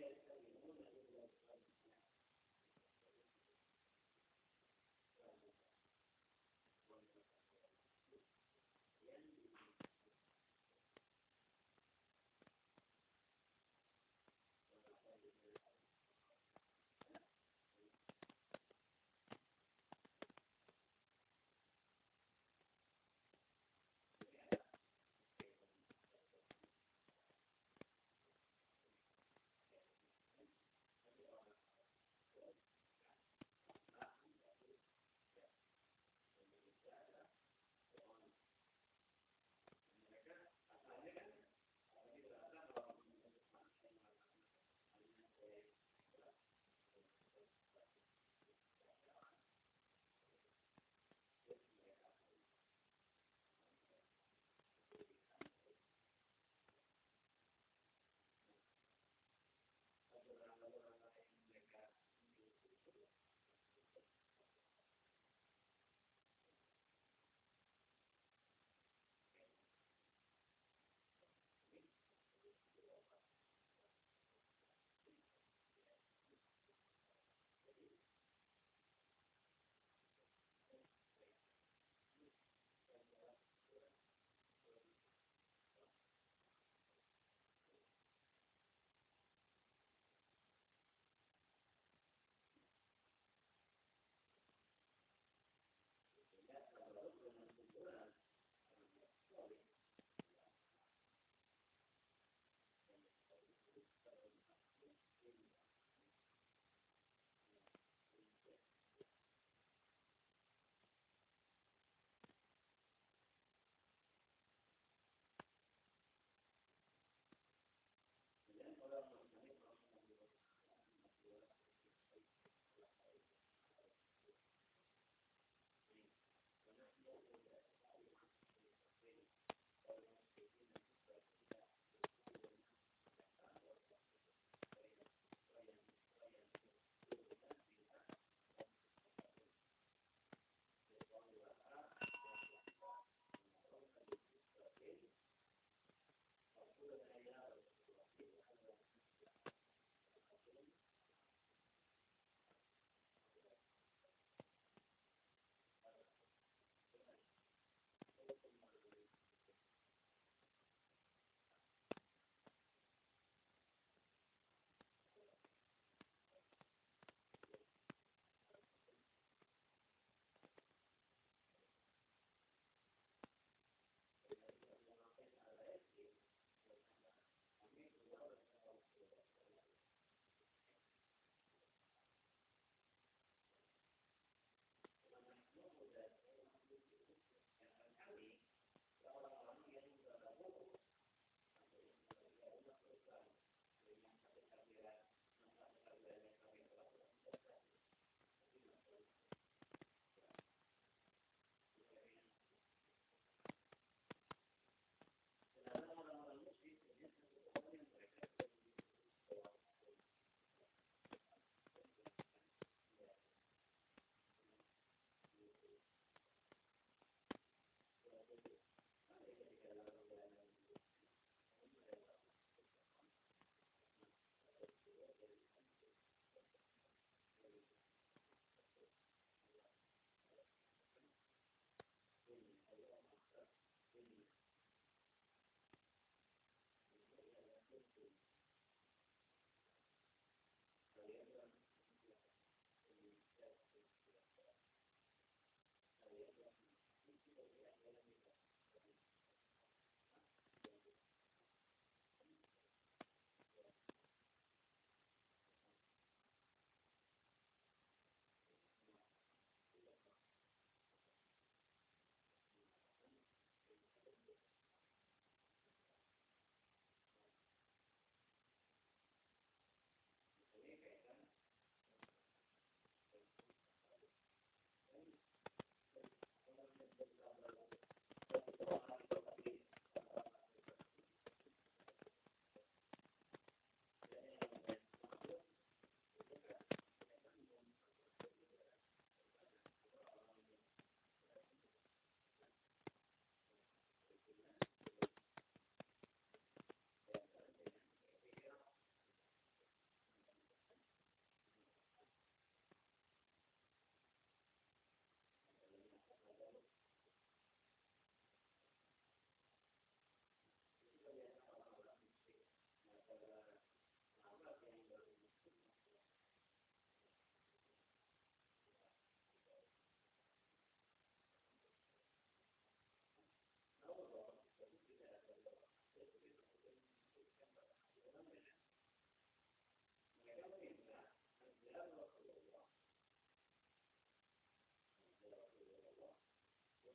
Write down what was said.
media